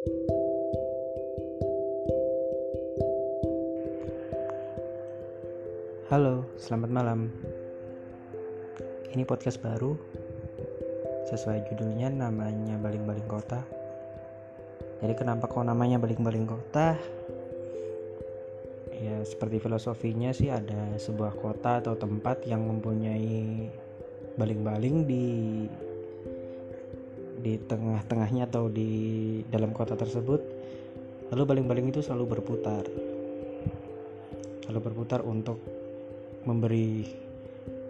Halo, selamat malam. Ini podcast baru. Sesuai judulnya namanya Baling-baling Kota. Jadi kenapa kok namanya Baling-baling Kota? Ya, seperti filosofinya sih ada sebuah kota atau tempat yang mempunyai baling-baling di di tengah-tengahnya atau di dalam kota tersebut. Lalu baling-baling itu selalu berputar. Selalu berputar untuk memberi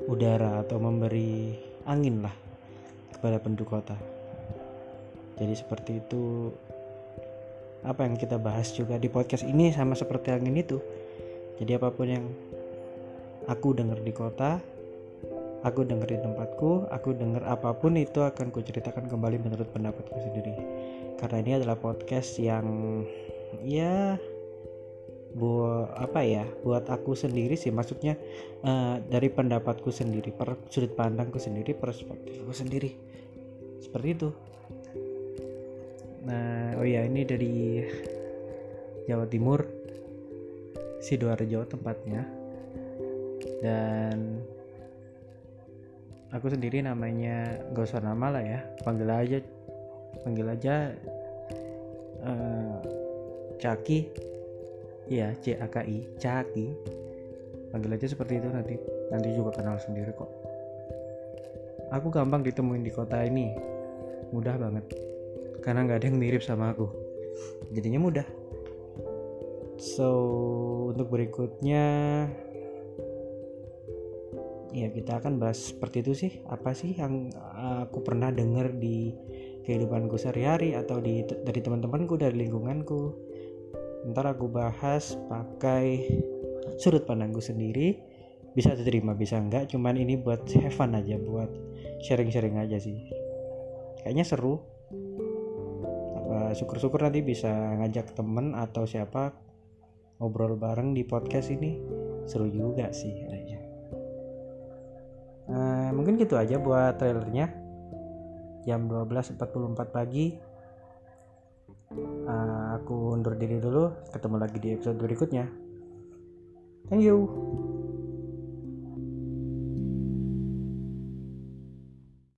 udara atau memberi angin lah kepada penduduk kota. Jadi seperti itu apa yang kita bahas juga di podcast ini sama seperti angin itu. Jadi apa pun yang aku dengar di kota, aku dengar di tempatku, aku dengar apa pun itu akan kuceritakan kembali menurut pendapatku sendiri. Karena ini adalah podcast yang ya buat apa ya buat aku sendiri sih. Maksudnya uh, dari pendapatku sendiri per sudut pandangku sendiri perspektifku sendiri. Seperti itu. Nah oh ya ini dari Jawa Timur sidoarjo tempatnya. Dan aku sendiri namanya gak usah nama lah ya panggil aja panggil aja uh, Caki Iya, C A K I, Caki. Panggil aja seperti itu nanti. Nanti juga kenal sendiri kok. Aku gampang ditemuin di kota ini. Mudah banget. Karena nggak ada yang mirip sama aku. Jadinya mudah. So, untuk berikutnya ya kita akan bahas seperti itu sih. Apa sih yang aku pernah dengar di kehidupanku sehari-hari atau di dari teman-temanku dari lingkunganku. Ntar aku bahas pakai sudut pandangku sendiri. Bisa diterima bisa enggak. Cuman ini buat have aja buat sharing-sharing aja sih. Kayaknya seru. Syukur-syukur nanti bisa ngajak temen atau siapa ngobrol bareng di podcast ini. Seru juga sih uh, mungkin gitu aja buat trailernya. Jam 12.44 pagi. Uh, aku undur diri dulu. Ketemu lagi di episode berikutnya. Thank you